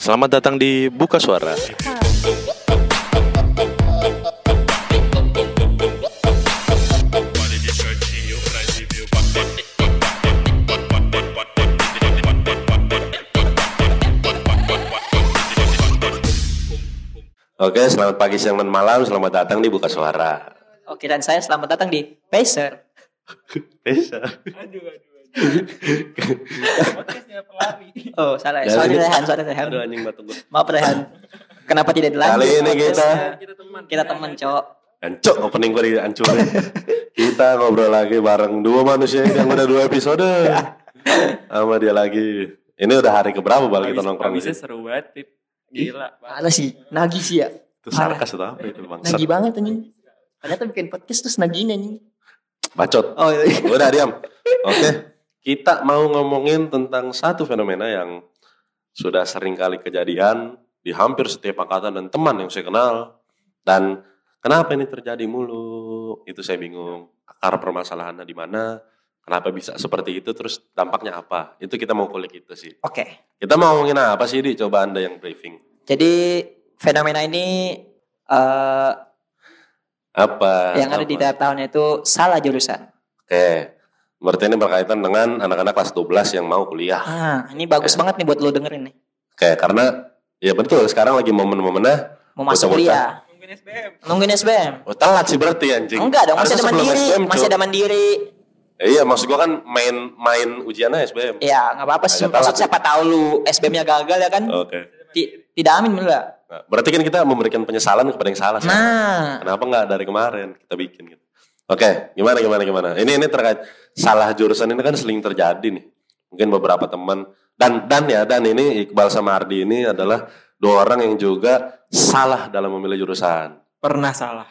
Selamat datang di Buka Suara. Oke, selamat pagi, siang, dan malam. Selamat datang di Buka Suara. Oke dan saya selamat datang di Pacer. Aduh, aduh, aduh. Podcastnya pelari. Oh salah, Ya, sorry ini- Rehan, sorry Rehan. Aduh anjing batu gue. Maaf Rehan. Kenapa tidak dilanjut? Kali ini kita? Kita teman. kita teman cowok. Ancok opening gue dihancurin. kita ngobrol lagi bareng dua manusia yang udah dua episode. Sama dia lagi. Ini udah hari keberapa bal kita nongkrong Bisa seru banget, Pip. Gila. Mana sih? Nagih sih ya. Itu sarkas atau apa itu bang? Nagih banget anjing. Ternyata bikin podcast terus nagihin anjing. Bacot. Oh iya. Udah diam. Oke. Kita mau ngomongin tentang satu fenomena yang sudah sering kali kejadian di hampir setiap angkatan dan teman yang saya kenal. Dan kenapa ini terjadi mulu? Itu saya bingung. Akar permasalahannya di mana? Kenapa bisa seperti itu? Terus dampaknya apa? Itu kita mau kulik itu sih. Oke. Kita mau ngomongin apa sih, Di? Coba Anda yang briefing. Jadi fenomena ini eh Apa? yang ada di Apa? tiap tahunnya itu salah jurusan. Oke. Berarti ini berkaitan dengan anak-anak kelas 12 yang mau kuliah. Ah, ini bagus Ya. banget nih buat lo dengerin nih. Oke, karena ya betul sekarang lagi momen-momennya Mau masuk kuliah, Mungkin SBM. nungguin SBM. Oh, telat sih berarti anjing. Enggak dong, masih ada mandiri, SBM, masih ada mandiri. Ya, iya, maksud gua kan main main ujiannya SBM. Ya, nggak apa-apa sih. Maksud siapa tahu lu SBM-nya gagal ya kan? Oke. Ti- tidak amin bener nggak? Nah, berarti kan kita memberikan penyesalan kepada yang salah. Sal. Nah, Kenapa nggak dari kemarin kita bikin gitu? Oke, gimana gimana gimana? Ini ini terkait salah jurusan ini kan sering terjadi nih. Mungkin beberapa teman dan dan ya dan ini Iqbal sama Ardi ini adalah dua orang yang juga salah dalam memilih jurusan. Pernah salah.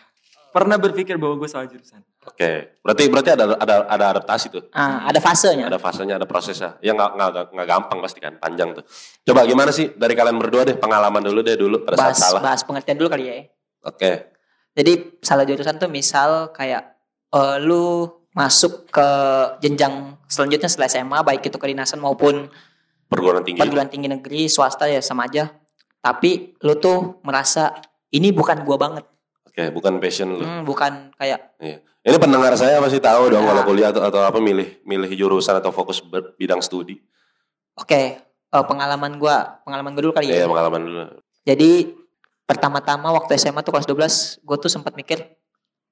Pernah berpikir bahwa gue salah jurusan. Oke, berarti berarti ada ada ada adaptasi tuh. ah, ada fasenya. Ada fasenya, ada prosesnya. Ya nggak nggak nggak gampang pasti kan, panjang tuh. Coba gimana sih dari kalian berdua deh pengalaman dulu deh dulu pada bahas, saat salah. bahas pengertian dulu kali ya. Oke, Jadi salah jurusan tuh misal kayak eh, lu masuk ke jenjang selanjutnya setelah SMA baik itu kedinasan maupun perguruan tinggi. perguruan tinggi negeri swasta ya sama aja. Tapi lu tuh merasa ini bukan gua banget. Oke, bukan passion lu. Hmm, bukan kayak Iya. Ini pendengar saya pasti tahu dong Ya. kalau kuliah atau, atau apa milih milih jurusan atau fokus ber- bidang studi. oke eh, pengalaman gua, pengalaman gua dulu kali Iya, ya. pengalaman dulu. Jadi pertama-tama waktu SMA tuh kelas 12 gue tuh sempat mikir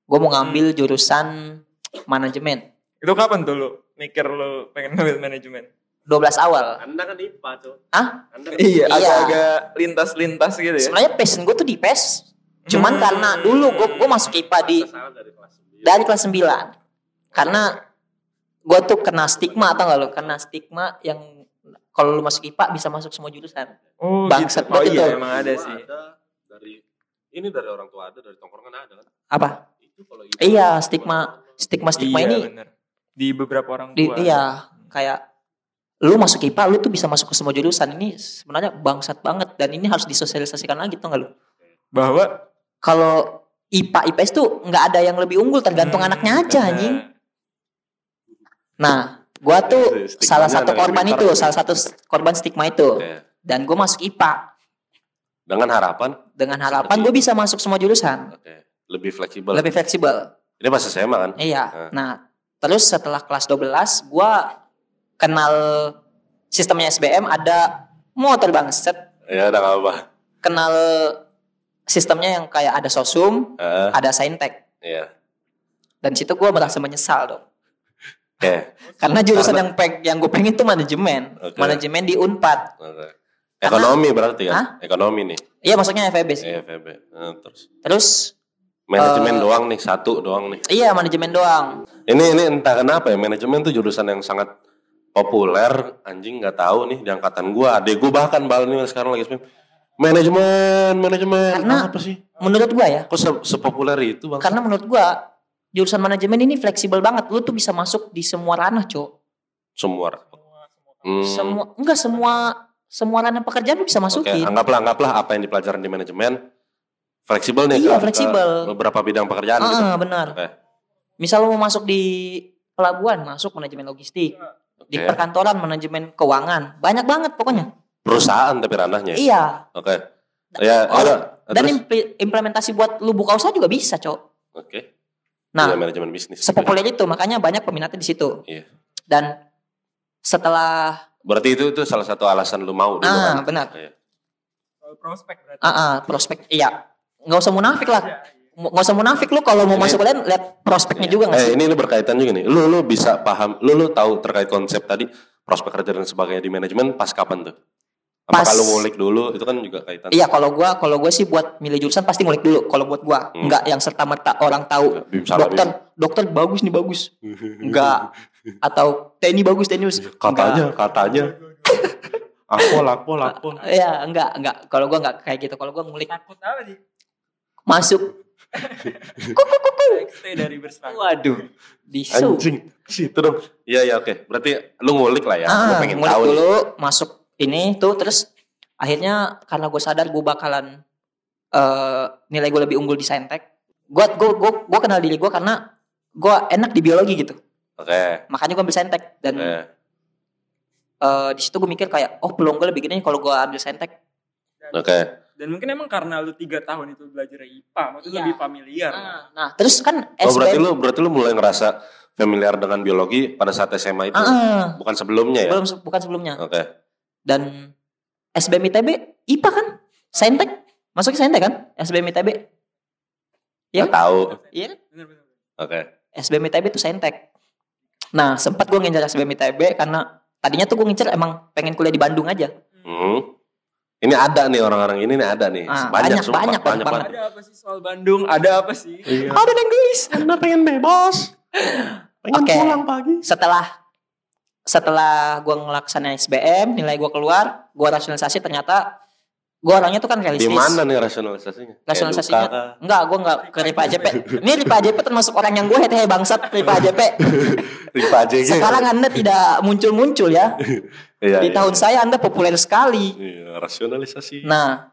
gue mau ngambil jurusan manajemen Itu kapan tuh lu mikir lu pengen ngambil manajemen? 12 awal. Anda kan IPA tuh. Ah? Anda Iya, Iya. agak-agak lintas-lintas gitu ya. Sebenarnya passion gue tuh di PES. Cuman Hmm. karena dulu gue gue masuk IPA di dari kelas dari kelas 9. Karena gue tuh kena stigma atau enggak lo? Kena stigma yang kalau lu masuk IPA bisa masuk semua jurusan. Oh, Bangsat gitu. Oh banget iya, itu. emang ada sih. dari ini dari orang tua ada, dari tongkrongan ada kan? Apa? Itu kalau Iya, stigma stigma stigma iya, ini bener. Di beberapa orang di, tua. iya kayak lu masuk IPA lu tuh bisa masuk ke semua jurusan. Ini sebenarnya bangsat banget dan ini harus disosialisasikan lagi tuh nggak lu? Bahwa kalau IPA IPS tuh nggak ada yang lebih unggul tergantung Hmm, anaknya aja bener. anjing. Nah gua tuh Stigmanya salah satu korban itu salah satu korban stigma itu. Oke. dan gue masuk IPA Dengan harapan? Dengan harapan gue bisa masuk semua jurusan. Oke, lebih fleksibel. lebih fleksibel Ini pas SMA kan? iya Nah. nah terus setelah kelas 12 gua kenal sistemnya SBM ada motor bangset Ya udah nggak apa. kenal sistemnya yang kayak ada sosum, Heeh, ada saintek. Iya. Dan situ gue merasa menyesal dong. Oke. Karena jurusan Karena- yang peng, yang gue pengen itu manajemen. Oke. Manajemen di Unpad. Oke. Ekonomi berarti kan? Hah? Ekonomi nih. Iya maksudnya FEB sih. Iya, FEB. Nah, terus Terus manajemen Eh, doang nih, satu doang nih. iya manajemen doang. Ini ini entah kenapa ya manajemen tuh jurusan yang sangat populer. Anjing nggak tahu nih di angkatan gua. Adek gua bahkan bal nih sekarang lagi. Manajemen, manajemen. Karena- apa sih? Menurut gue ya. Kok se- sepopuler itu bang? Karena menurut gue jurusan manajemen ini fleksibel banget. Lu tuh bisa masuk di semua ranah, Cok. Semua. Hmm, Semua enggak semua semua ranah pekerjaan lu bisa Oke, masukin. anggaplah anggaplah apa yang dipelajarin di manajemen fleksibel nih Iya, ke- ke fleksibel. beberapa bidang pekerjaan gitu. Ah, benar. Oke. Misal lu mau masuk di pelabuhan, masuk manajemen logistik. Di Oke. perkantoran manajemen keuangan. Banyak banget pokoknya. perusahaan tapi ranahnya. ya? Iya. Oke. Ya, Oh, ada. Dan impli- implementasi buat lu buka usaha juga bisa, Cok. Oke. Nah, Iya, manajemen bisnis. sepopuler itu makanya banyak peminatnya di situ. Iya. Dan setelah Berarti itu itu salah satu alasan lu mau dulu ah kan? benar. Iya. Prospek berarti. Ah, ah, prospek iya. Nggak usah munafik lah. Iya, iya. Nggak usah munafik lu kalau mau Ini- masuk kalian lihat prospeknya juga nggak Eh, sih? ini lu berkaitan juga nih. Lu lu bisa paham, lu lu tahu terkait konsep tadi prospek kerja dan sebagainya di manajemen pas kapan tuh? Apa Pas- kalau ngulik dulu itu kan juga kaitan. Iya, kalau gua kalau gue sih buat milih jurusan pasti ngulik dulu. Kalau buat gua Hmm. nggak yang serta merta orang tahu Bim salah, dokter dokter bagus nih bagus. Enggak. Atau TNI bagus TNI bagus. Katanya, katanya. Akpol, akpol, akpol. Enggak. Iya, enggak, enggak. Kalau gua enggak kayak gitu. Kalau gua ngulik Takut apa sih? Masuk. XT dari berserang. Waduh. Disu. Anjing, situ dong. Iya, iya, oke. Berarti lu ngulik lah ya. Ah, pengen ngulik tahu nih. dulu masuk ini tuh terus akhirnya karena gue sadar gue bakalan eh nilai gue lebih unggul di saintek gue gue gue gue kenal diri gue karena gue enak di biologi gitu Oke. makanya gue ambil saintek dan Eh, eh, di situ gue mikir kayak oh peluang gue lebih gede nih kalau gue ambil saintek Oke. Dan mungkin emang karena lu tiga tahun itu belajar IPA, maksudnya Iya. lebih familiar. nah, nah terus kan Oh, berarti lu berarti lu mulai ngerasa familiar dengan biologi pada saat SMA itu. Ah, ah, Bukan sebelumnya ya? belum bukan sebelumnya Oke. dan SBM ITB IPA kan saintek masuknya saintek kan SBM ITB Iya Nggak tahu. iya kan? Oke. SBM ITB itu saintek. Nah, sempat gue ngincar SBM ITB karena tadinya tuh gue ngincar emang pengen kuliah di Bandung aja. Hmm. Ini ada nih orang-orang ini nih ada nih. Ah, banyak, banyak, sumpah, banyak, banyak, banyak banget. Ada apa sih soal Bandung? Ada apa sih? Iya. Ada yang guys. Karena pengen bebas. Pengen Oke. pulang pagi. Setelah setelah gue ngelaksanain SBM, nilai gue keluar, gue rasionalisasi ternyata gue orangnya tuh kan Di realistis. mana nih rasionalisasinya? Rasionalisasinya enggak, gue enggak ke Ripa AJP. Ini Ripa AJP termasuk orang yang gue hehe bangsat Ripa AJP. Ripa AJG. Sekarang Anda tidak muncul-muncul ya. iya, Di iya. tahun saya Anda populer sekali. Iya, rasionalisasi. Nah,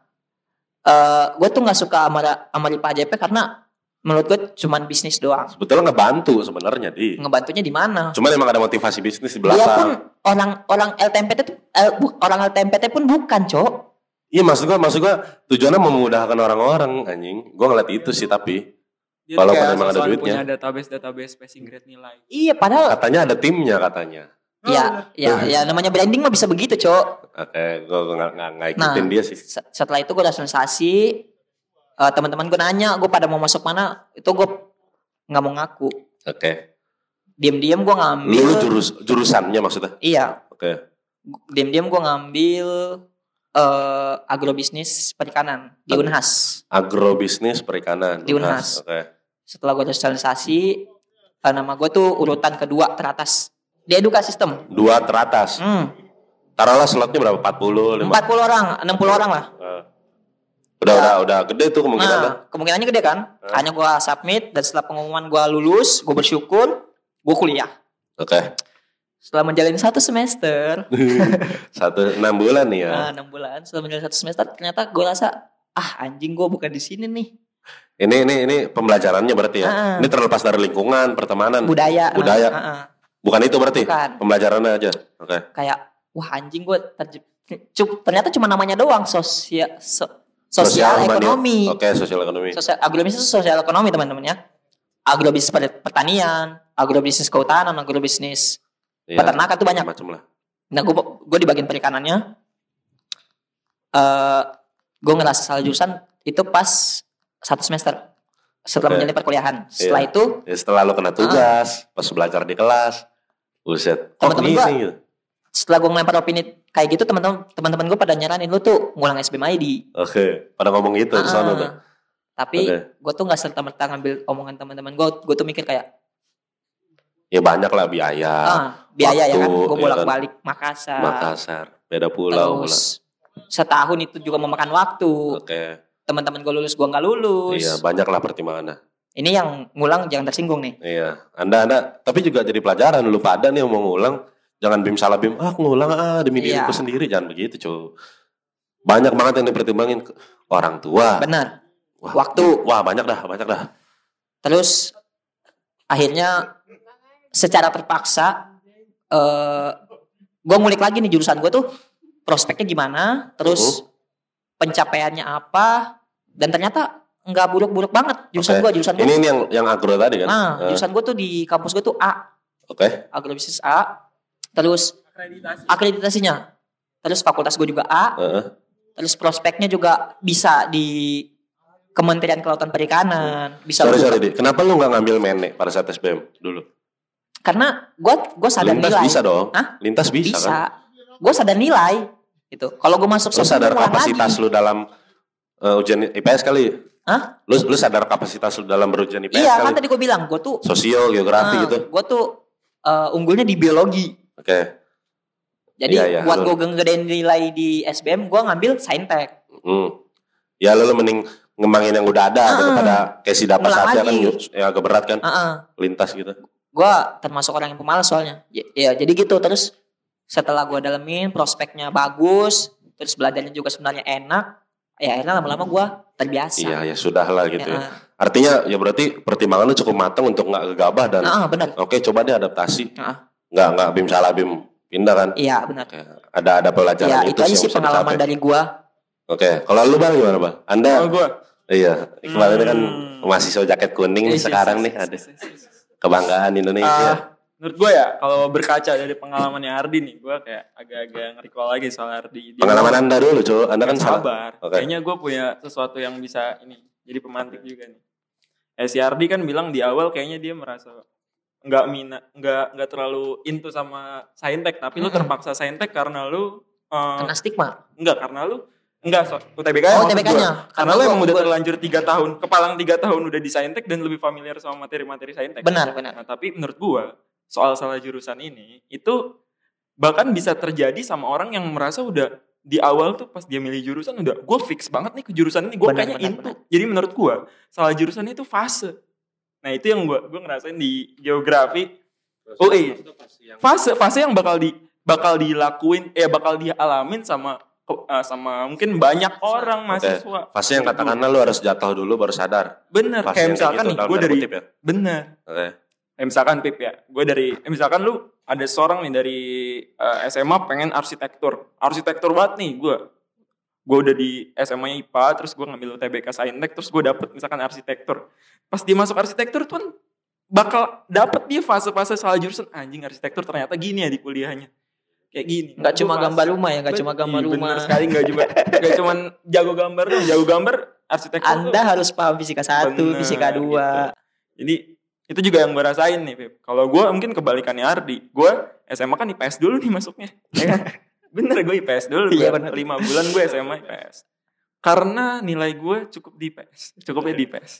eh gue tuh nggak suka sama, sama Ripa AJP karena menurut gue cuman bisnis doang. Sebetulnya ngebantu sebenarnya di. Ngebantunya di mana? Cuman emang ada motivasi bisnis di Dia pun belakang. orang orang LTMPT tuh eh, bu- orang LTMPT pun bukan, Cok. Iya maksud gua, maksud gua tujuannya memudahkan orang-orang anjing. Gua ngeliat itu sih tapi Dia Walaupun kayak emang ada duitnya. punya database database passing grade nilai. Iya, padahal katanya ada timnya katanya. Ya ya ya namanya branding mah bisa begitu, Cok. Oke, gua gua nggak nggak nggak ikutin Nah. dia sih. Se- Setelah itu gue rasionalisasi eh, teman-teman gue nanya gue pada mau masuk mana itu gue nggak mau ngaku Oke. diam-diam gue ngambil Lu, lu jurus jurusannya maksudnya. iya Oke. diam-diam gue ngambil eh agrobisnis perikanan di Ag- Unhas. Agrobisnis perikanan. Di Unhas. Oke. Setelah gue sosialisasi, eh, nama gue tuh urutan kedua teratas di edukasi sistem. Dua teratas. Hmm, Taruhlah slotnya berapa? 40, 50. 40 orang, 60 orang lah. Eh. Udah, udah, udah gede tuh kemungkinan. Nah, kemungkinannya gede kan? Eh. Hanya gue submit dan setelah pengumuman gue lulus, gue bersyukur, gue kuliah. Oke. Setelah menjalani satu semester, Satu enam bulan nih ya. nah, enam bulan, setelah menjalani satu semester, ternyata gue rasa, ah anjing gue bukan di sini nih. Ini ini ini pembelajarannya berarti ya. Ah. Ini terlepas dari lingkungan, pertemanan. Budaya. Budaya. ah, ah. Bukan itu berarti. Bukan. Pembelajarannya aja. Oke. kayak wah anjing gue ternyata cuma namanya doang sosial sosial humani- ekonomi Oke, sosial ekonomi. sosial agrobisnis itu sosial ekonomi teman-teman ya agrobisnis per- pertanian agrobisnis kehutanan agrobisnis Iya, peternakan tuh banyak Macam lah. nah gue gue di bagian perikanannya eh gue ngerasa salah jurusan itu pas satu semester setelah Oke. menjalani perkuliahan setelah Iya. itu Ya, setelah lo kena tugas, pas belajar di kelas, buset. Temen-temen gini gua- gitu? setelah gue ngelempar opini kayak gitu teman-teman teman-teman gue pada nyaranin lu tuh ngulang SBM aja di Oke, pada ngomong gitu di sana Ah, tuh. Tapi Oke. gue tuh nggak serta merta ngambil omongan teman-teman gue. Gue tuh mikir kayak Ya banyak lah biaya. ah biaya ya kan. waktu, Gue ya bolak kan. balik Makassar. Makassar, beda pulau pula. Terus setahun itu juga memakan waktu. Oke. Teman-teman gue lulus, gue nggak lulus. Iya, banyak lah pertimbangannya. Ini yang ngulang jangan tersinggung nih. Iya, Anda Anda tapi juga jadi pelajaran lu pada nih yang mau ngulang jangan bim salah bim ah ngulang ah demi Iya. diriku sendiri jangan begitu cuy. Banyak banget yang dipertimbangin orang tua. Benar. Wah, Waktu. Wah, banyak dah, banyak dah. Terus akhirnya secara terpaksa eh gue ngulik lagi nih jurusan gue tuh prospeknya gimana, terus Mhm. pencapaiannya apa, dan ternyata nggak buruk-buruk banget jurusan Oke. gua, jurusan gua. Ini, ini yang yang agro tadi kan? Nah, Eh, jurusan gua tuh di kampus gua tuh A, Oke. agrobisnis A, terus Akreditasi. akreditasinya, terus fakultas gua juga A, Heeh. terus prospeknya juga bisa di Kementerian Kelautan Perikanan, bisa Sorry sorry Di. Kenapa lu nggak ngambil mene pada saat SBM dulu? karena gua gua sadar Lintas nilai. bisa dong. Hah? Lintas bisa, bisa. kan? Gue sadar nilai gitu. Kalau gue masuk Lu sadar kapasitas lagi. lu dalam eh, ujian IPS kali? Hah? Lu lu sadar kapasitas lu dalam berujian IPS Iya kan tadi gue bilang gue tuh Sosio, geografi gitu. Gue tuh eh, unggulnya di biologi. Oke. Jadi Iya, iya, buat gue gedein nilai di SBM, gue ngambil saintek. Hmm. Ya lu, lu mending ngembangin yang udah ada Ah. daripada kayak si dapat saja kan ya agak berat kan Heeh. lintas gitu. Gue termasuk orang yang pemalas soalnya. Ya, ya, jadi gitu terus setelah gue dalemin prospeknya bagus, terus belajarnya juga sebenarnya enak. Ya akhirnya lama-lama gue terbiasa. Iya ya sudah lah gitu Ya, ya. Artinya ya berarti pertimbangan lu cukup matang untuk nggak gegabah dan Heeh, benar. oke coba deh adaptasi. Heeh. Nggak nggak bim salah bim pindah kan. Iya benar. Oke. Ada ada pelajaran Ya itu itu aja yang sih pengalaman dicapai. dari gue. Oke, kalau lu bang gimana bang? Anda Kalau gue iya ini kan Hmm. mahasiswa jaket kuning nih Yes, yes, sekarang yes, nih yes, ada kebanggaan Indonesia. Ah, menurut gue ya kalau berkaca dari pengalamannya Ardi nih gue kayak agak-agak nge-recall lagi soal Ardi Dia Pengalaman anda dulu cuy, anda kan salah. sabar Oke. kayaknya gue punya sesuatu yang bisa ini jadi pemantik juga nih eh, si Ardi kan bilang di awal kayaknya dia merasa nggak minat nggak nggak terlalu into sama saintek tapi lu terpaksa saintek karena lu eh, Kena stigma. enggak karena lu enggak so, UTBK Oh, maksud UTBK-nya. gua. karena lu Karena emang gua- udah gua- terlanjur tiga tahun kepalang tiga tahun udah di saintek dan lebih familiar sama materi-materi saintek Benar, benar. Nah, tapi menurut gua soal salah jurusan ini itu bahkan bisa terjadi sama orang yang merasa udah di awal tuh pas dia milih jurusan udah gue fix banget nih ke jurusan ini gue kayaknya benar. Jadi menurut gua salah jurusan itu fase. Nah itu yang gua gua ngerasain di geografi. Oh iya, fase fase yang bakal di bakal dilakuin, eh bakal dialamin sama eh, sama mungkin banyak orang mahasiswa. Fase yang katakanlah lu harus jatuh dulu baru sadar. Bener, Fase kayak misalkan gitu, nih, gue dari ya. bener Oke. Eh, misalkan Pip ya, gue dari, eh, misalkan lu ada seorang nih dari eh, SMA pengen arsitektur, arsitektur banget nih gue. Gue udah di SMA IPA, terus gue ngambil UTBK Saintek, terus gue dapet misalkan arsitektur. Pas dia masuk arsitektur tuh kan bakal dapet dia fase-fase salah jurusan anjing arsitektur ternyata gini ya di kuliahnya. Kayak gini. Nggak Gua cuma fase. gambar rumah ya, Bet- cuma gambar Ih, rumah. Bener sekali nggak cuma nggak cuma jago gambar tuh, jago gambar arsitektur tuh Anda harus paham fisika satu, Bener, fisika dua. gitu. Jadi itu juga yang gue rasain nih, Pip. Kalau gue mungkin kebalikannya Ardi. Gue SMA kan IPS dulu nih masuknya. ya kan? bener gue IPS dulu. Iya, Gua bener. Lima bulan gue SMA IPS. Karena nilai gue cukup di IPS. Cukupnya di IPS.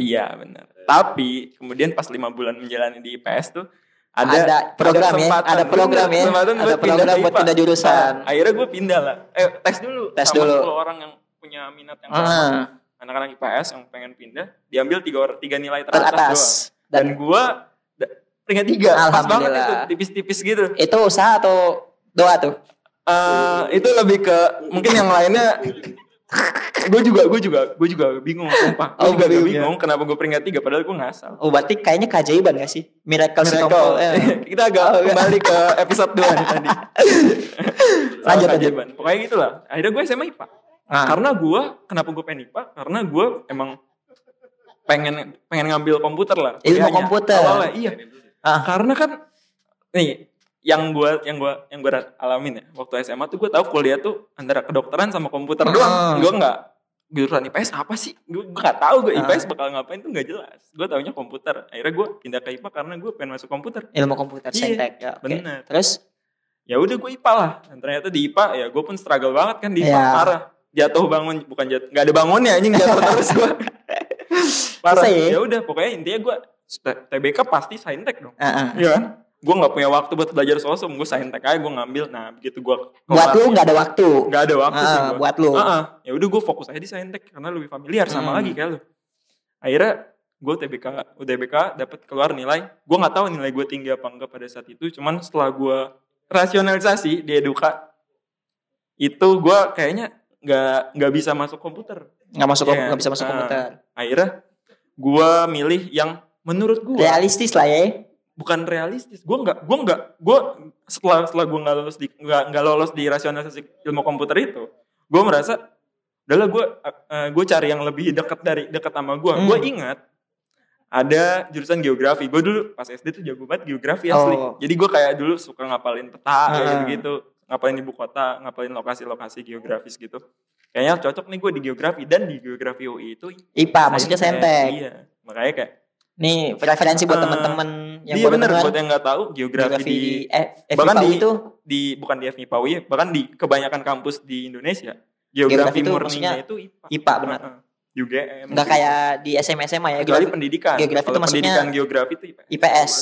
Iya bener. Tapi kemudian pas lima bulan menjalani di IPS tuh ada, Ada program ya, ada program Bener, ya, ada buat program ke buat pindah jurusan. Nah, akhirnya gue pindah lah. Eh tes dulu. Tes sama dulu. 10 orang yang punya minat yang sama Ah, anak-anak IPS yang pengen pindah diambil tiga orang tiga nilai teratas, doang. teratas. dan Dan gua peringkat tiga pas banget Alhamdulillah. itu tipis-tipis gitu itu usaha atau doa tuh? Eh, itu lebih ke mungkin yang lainnya gue juga gue juga gue juga bingung sumpah gue Oh, juga agak bingung ya. bingung kenapa gue peringkat tiga padahal gue ngasal Oh berarti kayaknya keajaiban gak sih? Miracle, Miracle. Ya. kita agak Oh, kembali ke episode 2 nih tadi lanjut. keajaiban. pokoknya gitulah akhirnya gue SMA IPA Ah, karena gue kenapa gue pengen IPA karena gue emang pengen pengen ngambil komputer lah Ilmu komputer. Awalnya, iya Ah. karena kan nih yang gue yang gue yang gue alamin ya waktu SMA tuh gue tahu kuliah tuh antara kedokteran sama komputer Ah. doang gue nggak jurusan IPS apa sih gue nggak tahu gue Ah. IPS bakal ngapain tuh nggak jelas gue taunya komputer akhirnya gue pindah ke IPA karena gue pengen masuk komputer ilmu komputer Iya, saintek ya. oke. bener. Terus ya udah gue IPA lah dan ternyata di IPA ya gue pun struggle banget kan di IPA Iya. parah jatuh bangun bukan jatuh nggak ada bangunnya anjing jatuh terus gue parah ya? ya udah pokoknya intinya gue TBK pasti saintek dong ah, ah. Iya kan gue nggak punya waktu buat belajar sosum gue saintek aja gue ngambil nah begitu gue buat lu nggak ada waktu. nggak ada waktu sih Ah, gua. buat lu. Ah. ya udah gue fokus aja di saintek karena lebih familiar sama Hmm. lagi kayak lu akhirnya gue TBK UTBK dapat keluar nilai gue nggak tahu nilai gue tinggi apa enggak pada saat itu cuman setelah gue rasionalisasi di eduka itu gue kayaknya nggak nggak bisa masuk komputer Nggak masuk Iya. nggak bisa masuk Ah. komputer. akhirnya gue milih yang menurut gue Realistis lah ya. bukan realistis gue nggak gue nggak gue setelah setelah gue nggak lolos di nggak nggak lolos di rasionalisasi ilmu komputer itu gue merasa adalah gue uh, gue cari yang lebih dekat dari dekat sama gue Hmm. gue ingat ada jurusan geografi gue dulu pas SD tuh jago banget geografi asli Oh. jadi gue kayak dulu suka ngapalin peta kayak gitu ngapalin ibu kota ngapalin lokasi-lokasi geografis gitu kayaknya cocok nih gue di geografi dan di geografi UI itu IPA maksudnya sentek. iya makanya kayak Nih referensi buat Ah. teman-teman yang iya bener buat yang nggak tahu geografi, Geografi di eh, bahkan di- itu di bukan di FMIPA UI bahkan di kebanyakan kampus di Indonesia Geografi geografi itu murninya itu IPA. IPA benar. Heeh. UGM. Enggak kayak di SMA SMA ya. kecuali Geografi, pendidikan. geografi itu maksudnya pendidikan geografi itu IPS. IPS.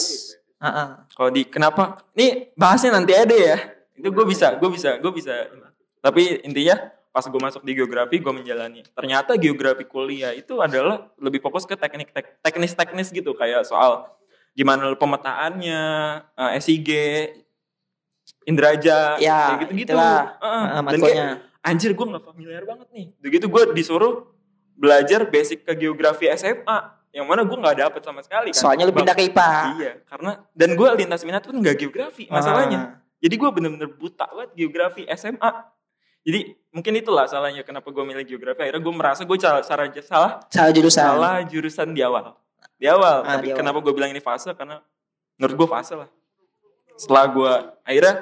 Heeh. Kalau di kenapa? Nih bahasnya nanti ada ya. Itu gue bisa, gue bisa, gue bisa. Tapi intinya pas gue masuk di geografi gue menjalani. Ternyata geografi kuliah itu adalah lebih fokus ke teknik tek- teknis-teknis gitu kayak soal gimana pemetaannya, eh, SIG, Indraja, Ya, kayak gitu-gitu. itulah. Heeh. Heeh, Dan kayak, anjir gue nggak familiar banget nih. Begitu gue disuruh belajar basic ke geografi SMA, yang mana gue nggak dapet sama sekali kan. Soalnya lu pindah ke IPA. Iya, karena dan gue lintas minat pun nggak geografi masalahnya. Jadi gue bener-bener buta banget geografi SMA. Jadi mungkin itulah salahnya kenapa gue milih geografi. Akhirnya gue merasa gue salah, salah, salah, Salah jurusan. salah jurusan di awal. Di awal. Ah, Tapi di awal. kenapa gue bilang ini fase? Karena menurut gue fase lah. Setelah gue akhirnya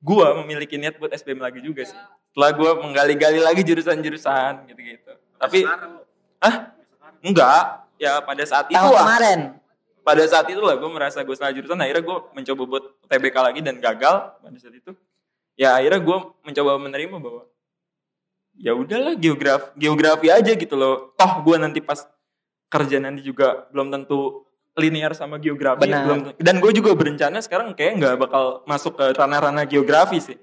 gue memiliki niat buat SBM lagi juga sih. Setelah gue menggali-gali lagi jurusan-jurusan gitu-gitu. Tapi ah enggak ya pada saat itu Tahun kemarin. Pada saat itu lah gue merasa gue salah jurusan akhirnya gue mencoba buat TBK lagi dan gagal pada saat itu ya akhirnya gue mencoba menerima bahwa ya udahlah geografi geografi aja gitu loh toh gue nanti pas kerja nanti juga belum tentu linear sama geografi Benar. belum dan gue juga berencana sekarang kayak nggak bakal masuk ke ranah-ranah geografi sih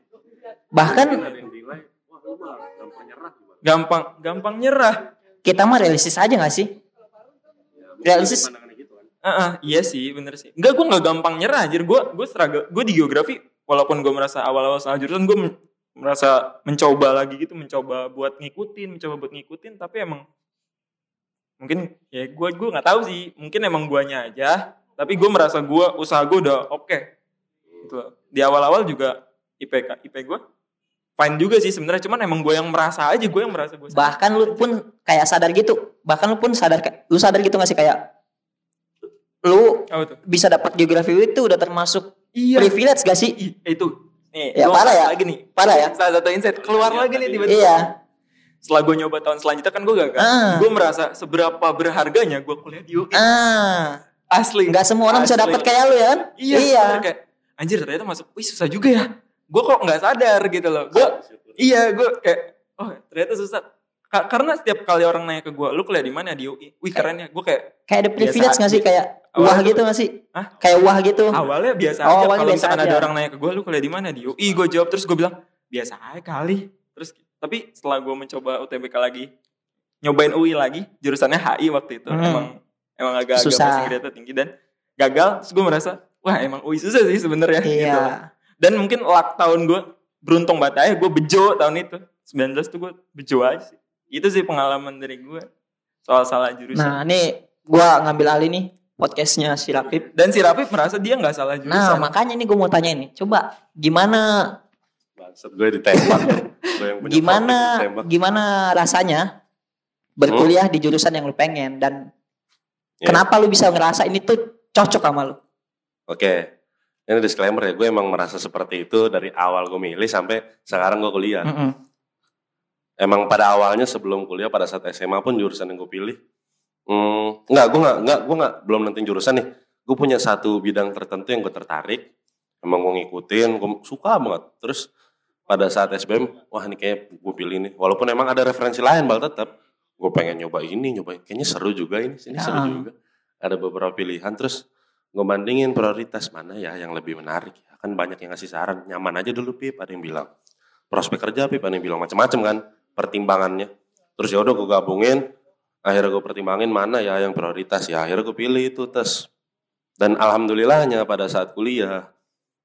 Bahkan gampang gampang nyerah kita mah realistis aja gak sih? Realistis. Ah, ah, iya sih, bener sih. Enggak, gue nggak gampang nyerah. Anjir, gue gue struggle. Gue di geografi, walaupun gue merasa awal-awal salah jurusan, gue merasa mencoba lagi gitu, mencoba buat ngikutin, mencoba buat ngikutin. Tapi emang mungkin ya gue gue nggak tahu sih. Mungkin emang guanya aja. Tapi gue merasa gue usaha gue udah oke. Gitu. loh. Di awal-awal juga IPK IP gue fine juga sih sebenarnya. Cuman emang gue yang merasa aja, gue yang merasa gue. Bahkan lu pun kayak sadar gitu. Bahkan lu pun sadar lu sadar gitu gak sih kayak lu bisa dapat geografi itu udah termasuk Iya. privilege gak sih? Ih, itu. Nih, Ya, parah ya? Lagi nih. Parah ya? Salah satu insight keluar lagi nih tiba-tiba. Iya. Setelah gue nyoba tahun selanjutnya kan gue gagal. Ah. Gue merasa seberapa berharganya gue kuliah di UI. Ah, Asli. nggak semua orang bisa Asli. dapat kayak lu ya kan? Iya. bener, kayak anjir ternyata masuk. Wih susah juga ya. Gue kok nggak sadar gitu loh. Gue iya gue kayak oh ternyata susah. Ka- karena setiap kali orang nanya ke gue, lu kuliah di mana di UI? Wih keren ya. Gue kayak Kayak ada privilege Biasa gak sih kayak wah gitu gak sih? Hah? Kayak wah gitu. awalnya biasa Oh, aja. Kalau misalkan ada aja. orang nanya ke gue, lu kuliah di mana di UI? Gue jawab terus gue bilang biasa aja kali. Terus tapi setelah gue mencoba UTBK lagi, nyobain UI lagi, jurusannya HI waktu itu Hmm. emang emang agak-agak Susah. passing grade tinggi dan gagal. Terus gue merasa wah emang UI susah sih sebenarnya. Iya. Gitu. Dan mungkin luck tahun gue beruntung banget aja gue bejo tahun itu 19 tuh gue bejo aja sih. Itu sih pengalaman dari gue soal salah jurusan. Nah, nih gua ngambil alih nih podcastnya si Rapip. Dan si Rafif merasa dia nggak salah jurusan. Nah, makanya nih gue mau tanya ini. Coba gimana Bangsat gue ditembak. Gue yang punya gimana ditembak. gimana rasanya berkuliah di jurusan yang lu pengen dan Iya. kenapa lu bisa ngerasa ini tuh cocok sama lu? Oke. Ini disclaimer ya, gue emang merasa seperti itu dari awal gue milih sampai sekarang gue kuliah. Mm-mm. Emang pada awalnya sebelum kuliah pada saat SMA pun jurusan yang gue pilih, hmm, enggak, gue enggak, enggak, gue enggak belum nentuin jurusan nih. Gue punya satu bidang tertentu yang gue tertarik, emang gue ngikutin, gue suka banget. Terus pada saat SBM, wah ini kayak gue pilih nih. Walaupun emang ada referensi lain, bal tetap gue pengen nyoba ini, nyoba ini. Kayaknya seru juga ini, sini seru Ya. juga. Ada beberapa pilihan, terus gue bandingin prioritas mana ya yang lebih menarik. Kan banyak yang ngasih saran, nyaman aja dulu Pip, ada yang bilang. Prospek kerja Pip, ada yang bilang macam-macam kan pertimbangannya. Terus ya udah gue gabungin, akhirnya gue pertimbangin mana ya yang prioritas ya. Akhirnya gue pilih itu tes. Dan alhamdulillahnya pada saat kuliah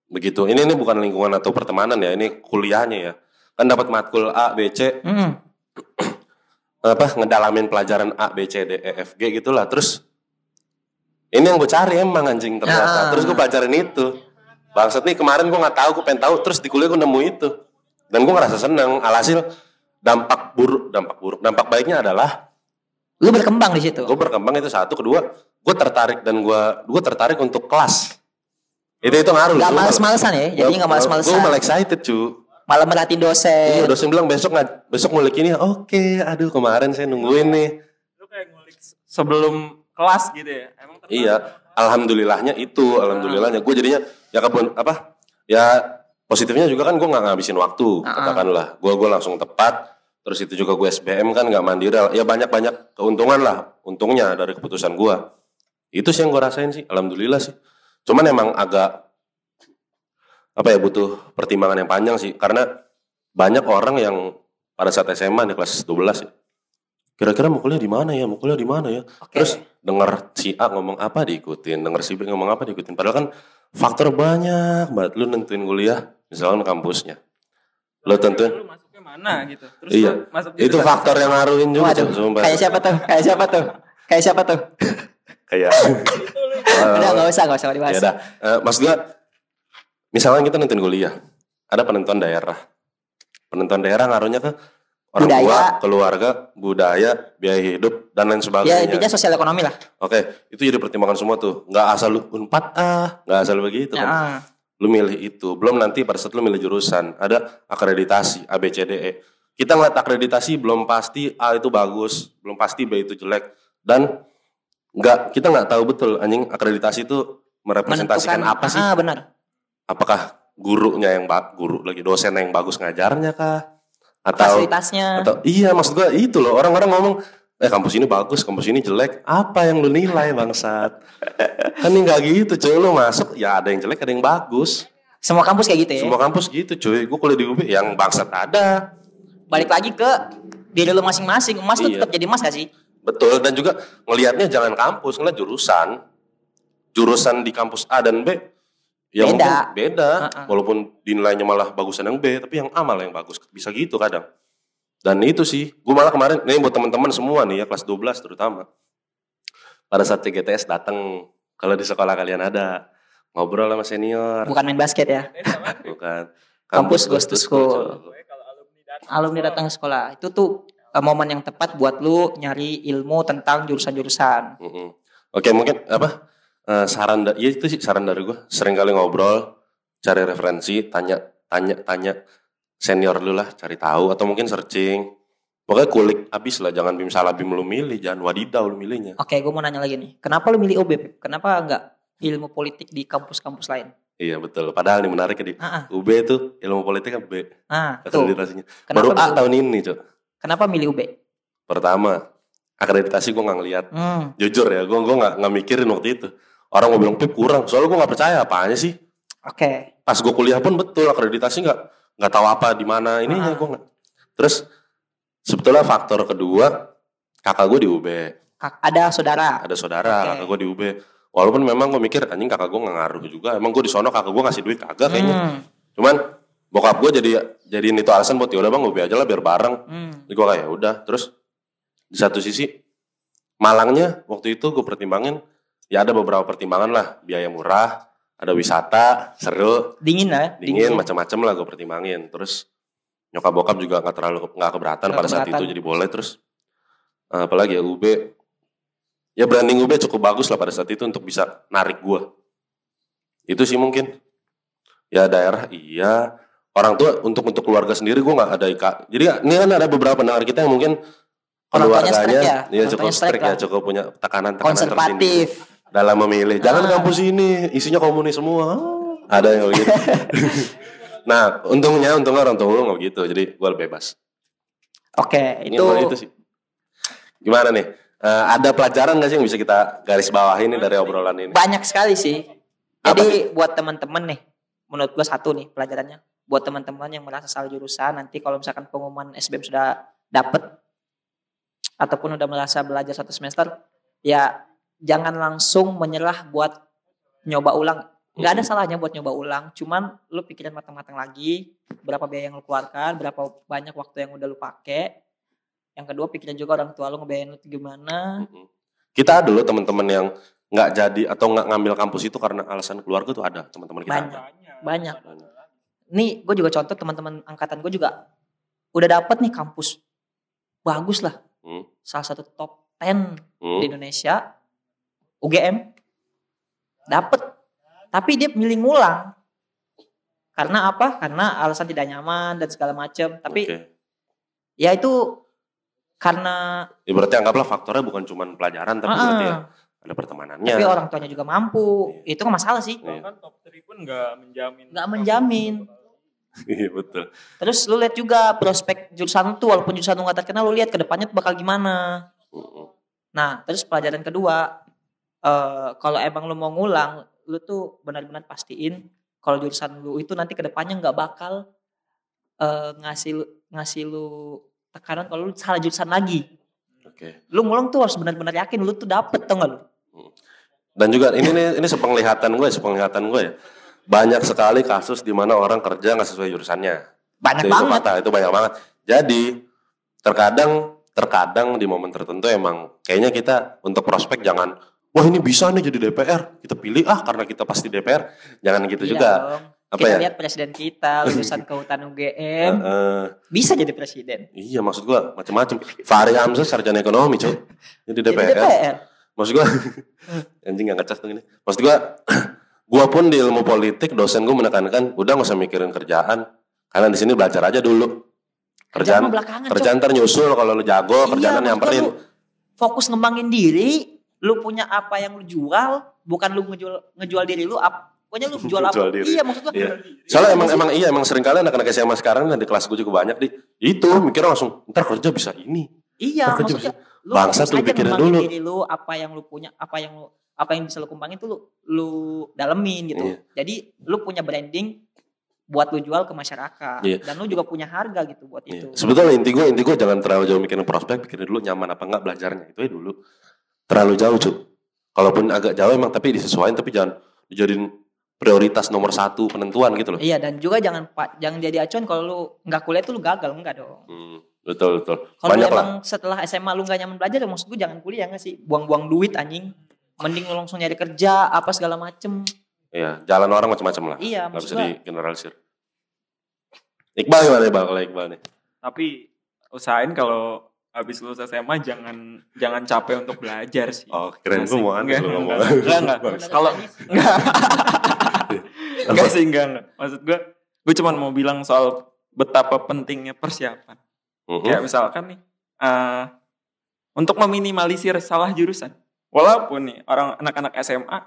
begitu. Ini ini bukan lingkungan atau pertemanan ya, ini kuliahnya ya. Kan dapat matkul A, B, C, Mm. apa ngedalamin pelajaran A, B, C, D, E, F, G gitulah. Terus Ini yang gue cari emang anjing ternyata. Ah. Terus gue pelajarin itu. Bangsat nih kemarin gue nggak tahu, gue pengen tahu. Terus di kuliah gue nemu itu. Dan gue ngerasa seneng. Alhasil dampak buruk, dampak buruk, dampak baiknya adalah Lu berkembang di situ. gue berkembang itu satu, kedua gue tertarik dan gue gue tertarik untuk kelas. Itu itu ngaruh. Gak males-malesan ya, jadi gak males-malesan. Gue malah excited cu. Malah merhatiin Iya dosen. dosen bilang besok nggak besok ngulik ini. Oke, aduh kemarin saya nungguin nih. Lu kayak ngulik se- sebelum kelas gitu ya. Emang tertarik? Iya, alhamdulillahnya itu, alhamdulillahnya. Gue jadinya ya kebun apa? Ya positifnya juga kan gue nggak ngabisin waktu, Ah. katakanlah. Gue gue langsung tepat. Terus itu juga gue SBM kan nggak mandiri. Ya banyak banyak keuntungan lah, untungnya dari keputusan gue. Itu sih yang gue rasain sih, alhamdulillah sih. Cuman emang agak apa ya butuh pertimbangan yang panjang sih, karena banyak orang yang pada saat SMA di kelas 12 ya. Kira-kira mau kuliah di mana ya? Mau kuliah di mana ya? Oke. Terus denger si A ngomong apa diikutin, denger si B ngomong apa diikutin. Padahal kan faktor banyak banget lu nentuin kuliah, misalkan kampusnya. Lu tentuin, Lu masuknya mana gitu. Terus Iya. masuk itu faktor yang ngaruhin juga. Waduh, sumpah. kayak siapa tuh? Kayak siapa tuh? Kayak siapa tuh? Kayak. Udah gak usah, gak usah dibahas. Ya udah, Eh, maksud gua, misalkan kita nentuin kuliah, ada penentuan daerah. Penentuan daerah ngaruhnya ke orang Budaya. tua, keluarga, budaya, biaya hidup, dan lain Ya sebagainya. intinya sosial ekonomi lah. Oke, itu jadi pertimbangan semua tuh. Nggak asal lu unpad ah, nggak asal begitu Ya, kan. Lu milih itu. Belum nanti pada saat lu milih jurusan, ada akreditasi A B C D E. Kita ngeliat akreditasi belum pasti A itu bagus, belum pasti B itu jelek dan nggak kita nggak tahu betul anjing akreditasi itu merepresentasikan Menentukan- apa sih? Ah, benar. Apakah gurunya yang guru lagi dosen yang bagus ngajarnya kah? Atau Fasilitasnya. atau iya maksud gua itu loh orang-orang ngomong eh kampus ini bagus, kampus ini jelek. Apa yang lu nilai bangsat? kan nggak gitu cuy lu masuk ya ada yang jelek ada yang bagus. Semua kampus kayak gitu ya. Semua kampus gitu cuy. Gue kuliah di UB yang bangsat ada. Balik lagi ke diri lu masing-masing. Emas tuh Iya. tetap jadi emas gak sih? Betul dan juga ngelihatnya jangan kampus, ngeliat jurusan. Jurusan di kampus A dan B ya Beda. mungkin beda. Uh-uh. Walaupun dinilainya malah bagusan yang B, tapi yang A malah yang bagus. Bisa gitu kadang. Dan itu sih, gue malah kemarin, ini buat teman-teman semua nih ya, kelas 12 terutama. Pada saat CGTS datang, kalau di sekolah kalian ada, ngobrol sama senior. Bukan main basket ya. Bukan. Kampus goes to school. alumni datang Alumni datang ke sekolah. Itu tuh eh, momen yang tepat buat lu nyari ilmu tentang jurusan-jurusan. Mm-mm. Oke mungkin apa eh, saran ya itu sih saran dari gue sering kali ngobrol cari referensi tanya tanya tanya senior lu lah cari tahu atau mungkin searching. Pokoknya kulik habis lah jangan bim salah bim lu milih jangan wadidaw lu milihnya. Oke, gue mau nanya lagi nih. Kenapa lu milih OB? Kenapa enggak ilmu politik di kampus-kampus lain? iya betul. Padahal ini menarik di Ah, ah. UB itu ilmu politik kan B. Ah akreditasinya Kenapa baru A tahun ini cok. Kenapa milih UB? pertama akreditasi gue nggak ngeliat. Hmm, jujur ya gue gue nggak nggak mikirin waktu itu. Orang mau bilang pip kurang. Soalnya gue nggak percaya apanya sih? Oke. pas gue kuliah pun betul akreditasi nggak nggak tahu apa di mana ininya Ah. gue nggak terus sebetulnya faktor kedua kakak gue di UB Ada saudara. ada saudara Oke. kakak gue di UB walaupun memang gue mikir anjing kakak gue nggak ngaruh juga emang gue di sono kakak gue ngasih duit kagak kayaknya Hmm, cuman bokap gue jadi jadiin itu alasan buat ya udah bang UB aja lah biar bareng hmm. jadi gue kayak "Ya udah terus di satu sisi Malangnya waktu itu gue pertimbangin ya ada beberapa pertimbangan lah biaya murah ada wisata seru. Dingin lah. ya, dingin. macam-macam lah gue pertimbangin. Terus nyokap bokap juga nggak terlalu nggak keberatan Nggak pada saat itu jadi boleh. Terus eh, apalagi ya UB ya branding UB cukup bagus lah pada saat itu untuk bisa narik gue itu sih mungkin. Ya daerah iya. Orang tua untuk untuk keluarga sendiri gue nggak ada ika. Jadi ini kan ada beberapa pendengar kita yang mungkin keluarganya ya? ya Orang cukup strict ya cukup punya tekanan tekanan Konservatif. Dalam memilih. Jangan Ah. kampus ini isinya komunis semua. Ada yang begitu. nah, untungnya untungnya orang tua gue nggak begitu. Jadi gue bebas. Oke, Ini itu itu sih. Gimana nih? Eh, ada pelajaran gak sih yang bisa kita garis bawahi nih dari obrolan ini? banyak sekali sih. Apa Jadi buat teman-teman nih, menurut gua satu nih pelajarannya. Buat teman-teman yang merasa salah jurusan, nanti kalau misalkan pengumuman SBM sudah dapet ataupun udah merasa belajar satu semester, ya jangan langsung menyerah buat nyoba ulang. Nggak ada salahnya buat nyoba ulang, cuman lu pikirin matang-matang lagi berapa biaya yang lu keluarkan, berapa banyak waktu yang udah lu pakai. Yang kedua pikirin juga orang tua lu ngebiayain lu gimana. Kita ada loh teman-teman yang nggak jadi atau nggak ngambil kampus itu karena alasan keluarga tuh ada teman-teman kita. Banyak. ada. Banyak. Banyak. Nih gue juga contoh teman-teman angkatan gue juga udah dapet nih kampus bagus lah. Hmm. Salah satu top 10 Hmm. di Indonesia UGM dapet tapi dia milih ngulang karena apa karena alasan tidak nyaman dan segala macam tapi Oke. ya itu karena Ya, berarti anggaplah faktornya bukan cuma pelajaran tapi Ah, berarti ya ada pertemanannya. tapi orang tuanya juga mampu itu kan masalah sih Iya. Bahkan top 3 pun nggak menjamin. nggak menjamin Iya betul. terus lu lihat juga prospek jurusan tuh walaupun jurusan lu nggak terkenal lu lihat ke depannya tuh bakal gimana Mm-mm. Nah, terus pelajaran kedua, eh kalau emang lu mau ngulang, lu tuh benar-benar pastiin kalau jurusan lu itu nanti ke depannya nggak bakal eh ngasih lu, ngasih lu tekanan kalau lu salah jurusan lagi. Oke. Lu ngulang tuh harus benar-benar yakin lu tuh dapet tau gak lu? Dan juga ini nih ini sepenglihatan gue, sepenglihatan gue ya. Banyak sekali kasus di mana orang kerja nggak sesuai jurusannya. Banyak itu banget. itu banyak banget. Jadi terkadang terkadang di momen tertentu emang kayaknya kita untuk prospek jangan wah ini bisa nih jadi DPR kita pilih ah karena kita pasti DPR jangan gitu Iya juga. dong. apa Kita ya? lihat presiden kita lulusan kehutanan UGM Eh, bisa jadi presiden. iya maksud gua macam-macam Fahri Hamzah sarjana ekonomi cuy. Jadi Jadi DPR, DPR. maksud gua anjing gak ngecas tuh ini. Maksud gua gua pun di ilmu politik dosen gua menekankan udah gak usah mikirin kerjaan. Kalian di sini belajar aja dulu. Kerjaan kerjaan mah belakangan, Cok. kerjaan ntar nyusul kalau lu jago Iya, kerjaan nyamperin gua lu fokus ngembangin diri, lu punya apa yang lu jual, bukan lu ngejual ngejual diri lu apa pokoknya lu jual apa. Jual diri. Iya, maksud gua. Iya. Soalnya emang emang iya emang sering kali anak-anak SMA sekarang dan di kelas gue juga banyak di itu mikirnya langsung ntar kerja bisa ini. Iya, kerja maksudnya lu Bangsa tuh pikirin dulu. diri lu, apa yang lu punya, apa yang lu apa yang bisa lu kembangin tuh lu lu dalemin gitu. Iya. Jadi lu punya branding buat lu jual ke masyarakat Iya. dan lu juga punya harga gitu buat itu. Iya. Sebetulnya inti gue inti gue jangan terlalu jauh mikirin prospek, pikirin dulu nyaman apa enggak belajarnya itu ya dulu. Terlalu jauh cuy. Kalaupun agak jauh emang tapi disesuaikan tapi jangan dijadiin prioritas nomor satu penentuan gitu loh. Iya, dan juga jangan pak jangan jadi acuan kalau lu nggak kuliah tuh lu gagal enggak dong. Hmm, betul betul. Kalau Banyak lah. emang setelah SMA lu gak nyaman belajar, ya maksud gue jangan kuliah gak sih? Buang-buang duit anjing. Mending lu langsung nyari kerja, apa segala macem. Iya, jalan orang macam-macam lah. Iya, Gak maksud bisa gua. digeneralisir. Iqbal gimana Iqbal kalau Iqbal nih? Tapi usahain kalau habis lulus SMA jangan jangan capek untuk belajar sih. Oh, keren gue mau aneh Enggak, lu ngomong. enggak, enggak, enggak. Kalau enggak. enggak sih, enggak, enggak. Maksud gue, gue cuma mau bilang soal betapa pentingnya persiapan. Mhm. Kayak misalkan nih, eh, untuk meminimalisir salah jurusan. Walaupun nih orang anak-anak SMA,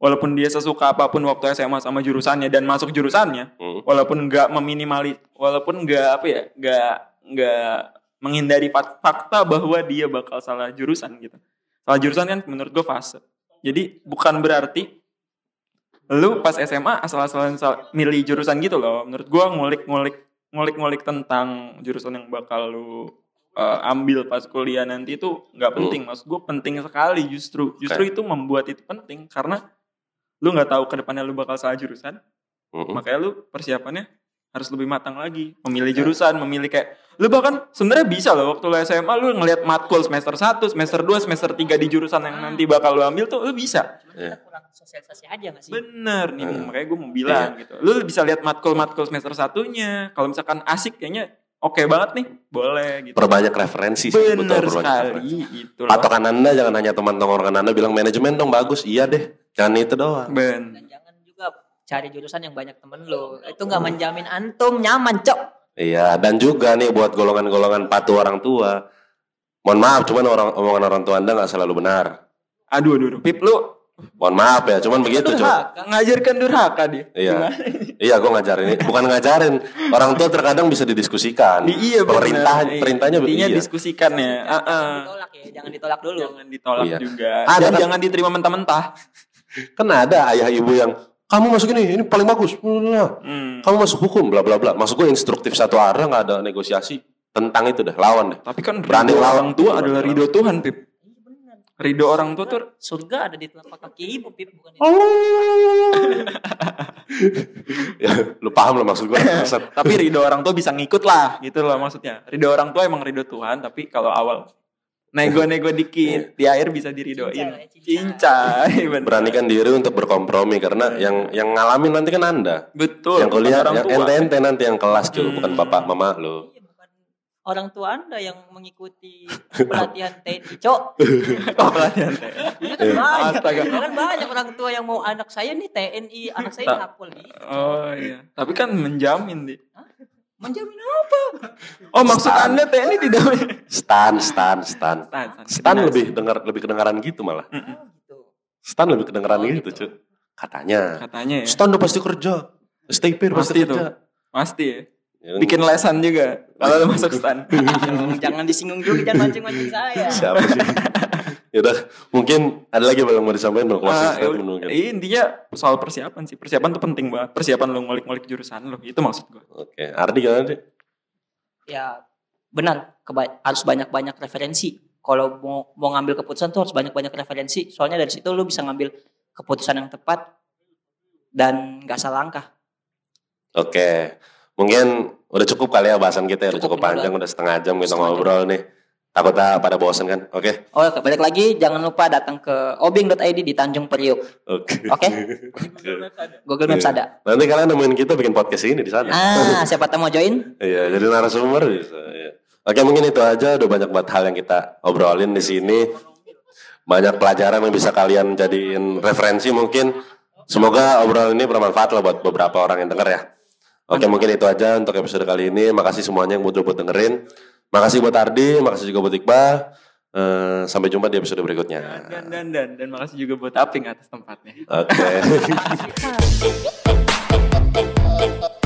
walaupun dia sesuka apa pun waktu SMA sama jurusannya dan masuk jurusannya, Mhm. walaupun nggak meminimali, walaupun nggak apa ya, nggak nggak menghindari fak- fakta bahwa dia bakal salah jurusan gitu. Salah jurusan kan menurut gue fase. Jadi bukan berarti lu pas SMA asal-asalan sal- milih jurusan gitu loh. Menurut gue ngulik-ngulik ngulik-ngulik tentang jurusan yang bakal lu uh, ambil pas kuliah nanti itu nggak penting. Maksud gue penting sekali justru. Justru itu membuat itu penting karena lu nggak tahu ke depannya lu bakal salah jurusan Mhm. makanya lu persiapannya harus lebih matang lagi memilih jurusan memilih kayak lu bahkan sebenarnya bisa loh waktu lu SMA lu ngelihat matkul semester 1 semester 2 semester 3 di jurusan yang nanti bakal lu ambil tuh lu bisa Cuma Iya. kita kurang sosialisasi aja gak sih? bener nih Hmm. makanya gue mau bilang gitu lu bisa lihat matkul matkul semester satunya kalau misalkan asik kayaknya oke banget nih boleh gitu Perbanyak referensi sih. bener betul, sekali itu loh Patokan anda jangan hanya teman tongkrongan anda bilang manajemen dong bagus. Iya deh. Jangan itu doang. ben Dan jangan juga cari jurusan yang banyak temen lu. Itu gak menjamin antum nyaman, cok. Iya, dan juga nih buat golongan-golongan patuh orang tua. Mohon maaf, cuman orang omongan orang tua anda nggak selalu benar. aduh aduh, aduh. pip lu Mohon maaf ya, cuman begitu durhaka ngajarkan durhaka dia Iya, Gimana? iya, gue ngajarin ini, bukan ngajarin. Orang tua terkadang bisa didiskusikan. Iya bener. Pemerintah, Iya. perintahnya Intinya iya. diskusikan ya. Ah, ah. Jangan ditolak ya, jangan ditolak dulu. Jangan ditolak Iya. juga. Ada Dan kan- jangan diterima mentah-mentah. Kan ada ayah ibu yang kamu masuk ini, ini paling bagus. Hmm. Kamu masuk hukum, bla bla bla. Masuk gue instruktif satu arah nggak ada negosiasi tentang itu deh, lawan deh. Tapi kan Berani ridho lawan. orang tua Berani adalah ridho Tuhan, Pip. Iya. Ridho orang tua tuh Surga ada di telapak kaki ibu, Pip. Bukan di ya, lu paham lah maksud gue. Tapi ridho orang tua bisa ngikut lah gitu loh maksudnya. Ridho orang tua emang ridho Tuhan, tapi kalau awal nego-nego dikit di air bisa diridoin. Cincai, Cincai, bener. Beranikan diri untuk berkompromi karena yang yang ngalamin nanti kan anda. Betul. yang kuliah orang yang tua. ente-ente nanti yang kelas cuy, bukan Hmm. bapak mama lo. Iya, bukan orang tua anda yang mengikuti pelatihan TNI cok Oh, pelatihan teh. Iya kan banyak Astaga. kan banyak orang tua yang mau anak saya nih TNI anak saya polisi Oh iya. Tapi kan menjamin di. Menjamin apa Oh maksud Stan. anda TNI tidak Stan, stan, stan. Stan, Stan lebih dengar lebih kedengaran gitu malah. gitu Stan lebih kedengaran Oh, gitu, gitu. cuy. Katanya. katanya ya. Stan udah pasti kerja. Stay pasti, Pasti itu. kerja. Pasti ya. Ya kan? Bikin lesan juga kalau masuk stan. jangan, jangan disinggung juga jangan mancing-mancing saya siapa sih? ya udah, mungkin ada lagi yang mau disampaikan bang closing Ah, statement ya- mungkin. iya, intinya soal persiapan sih. Persiapan tuh penting banget. Persiapan lu ngulik-ngulik jurusan lu. Itu maksud gua. Oke, Ardi gimana deh? ya benar keba- harus banyak-banyak referensi kalau mau mau ngambil keputusan tuh harus banyak-banyak referensi soalnya dari situ lu bisa ngambil keputusan yang tepat dan nggak salah langkah Oke, mungkin udah cukup kali ya bahasan kita ya, udah Cukup, cukup panjang, udah. udah setengah jam kita Setengah jam. ngobrol nih. Takutnya pada bosan kan? Oke, oh balik lagi jangan lupa datang ke obing.id di Tanjung Priok oke. Oke. Google Maps Iya. ada Nanti kalian nemuin kita bikin podcast ini di sana. ah siapa tahu mau join Iya, jadi narasumber bisa. Iya. Oke, mungkin itu aja. Udah banyak banget hal yang kita obrolin di sini. Banyak pelajaran yang bisa kalian jadiin referensi mungkin. Semoga obrolan ini bermanfaat lah buat beberapa orang yang denger ya. Oke, mungkin itu aja untuk episode kali ini. Makasih semuanya yang udah buat dengerin. Makasih buat Ardi, makasih juga buat Iqbal. Uh, sampai jumpa di episode berikutnya. Dan dan dan dan makasih juga buat Aping atas tempatnya. Oke. Okay.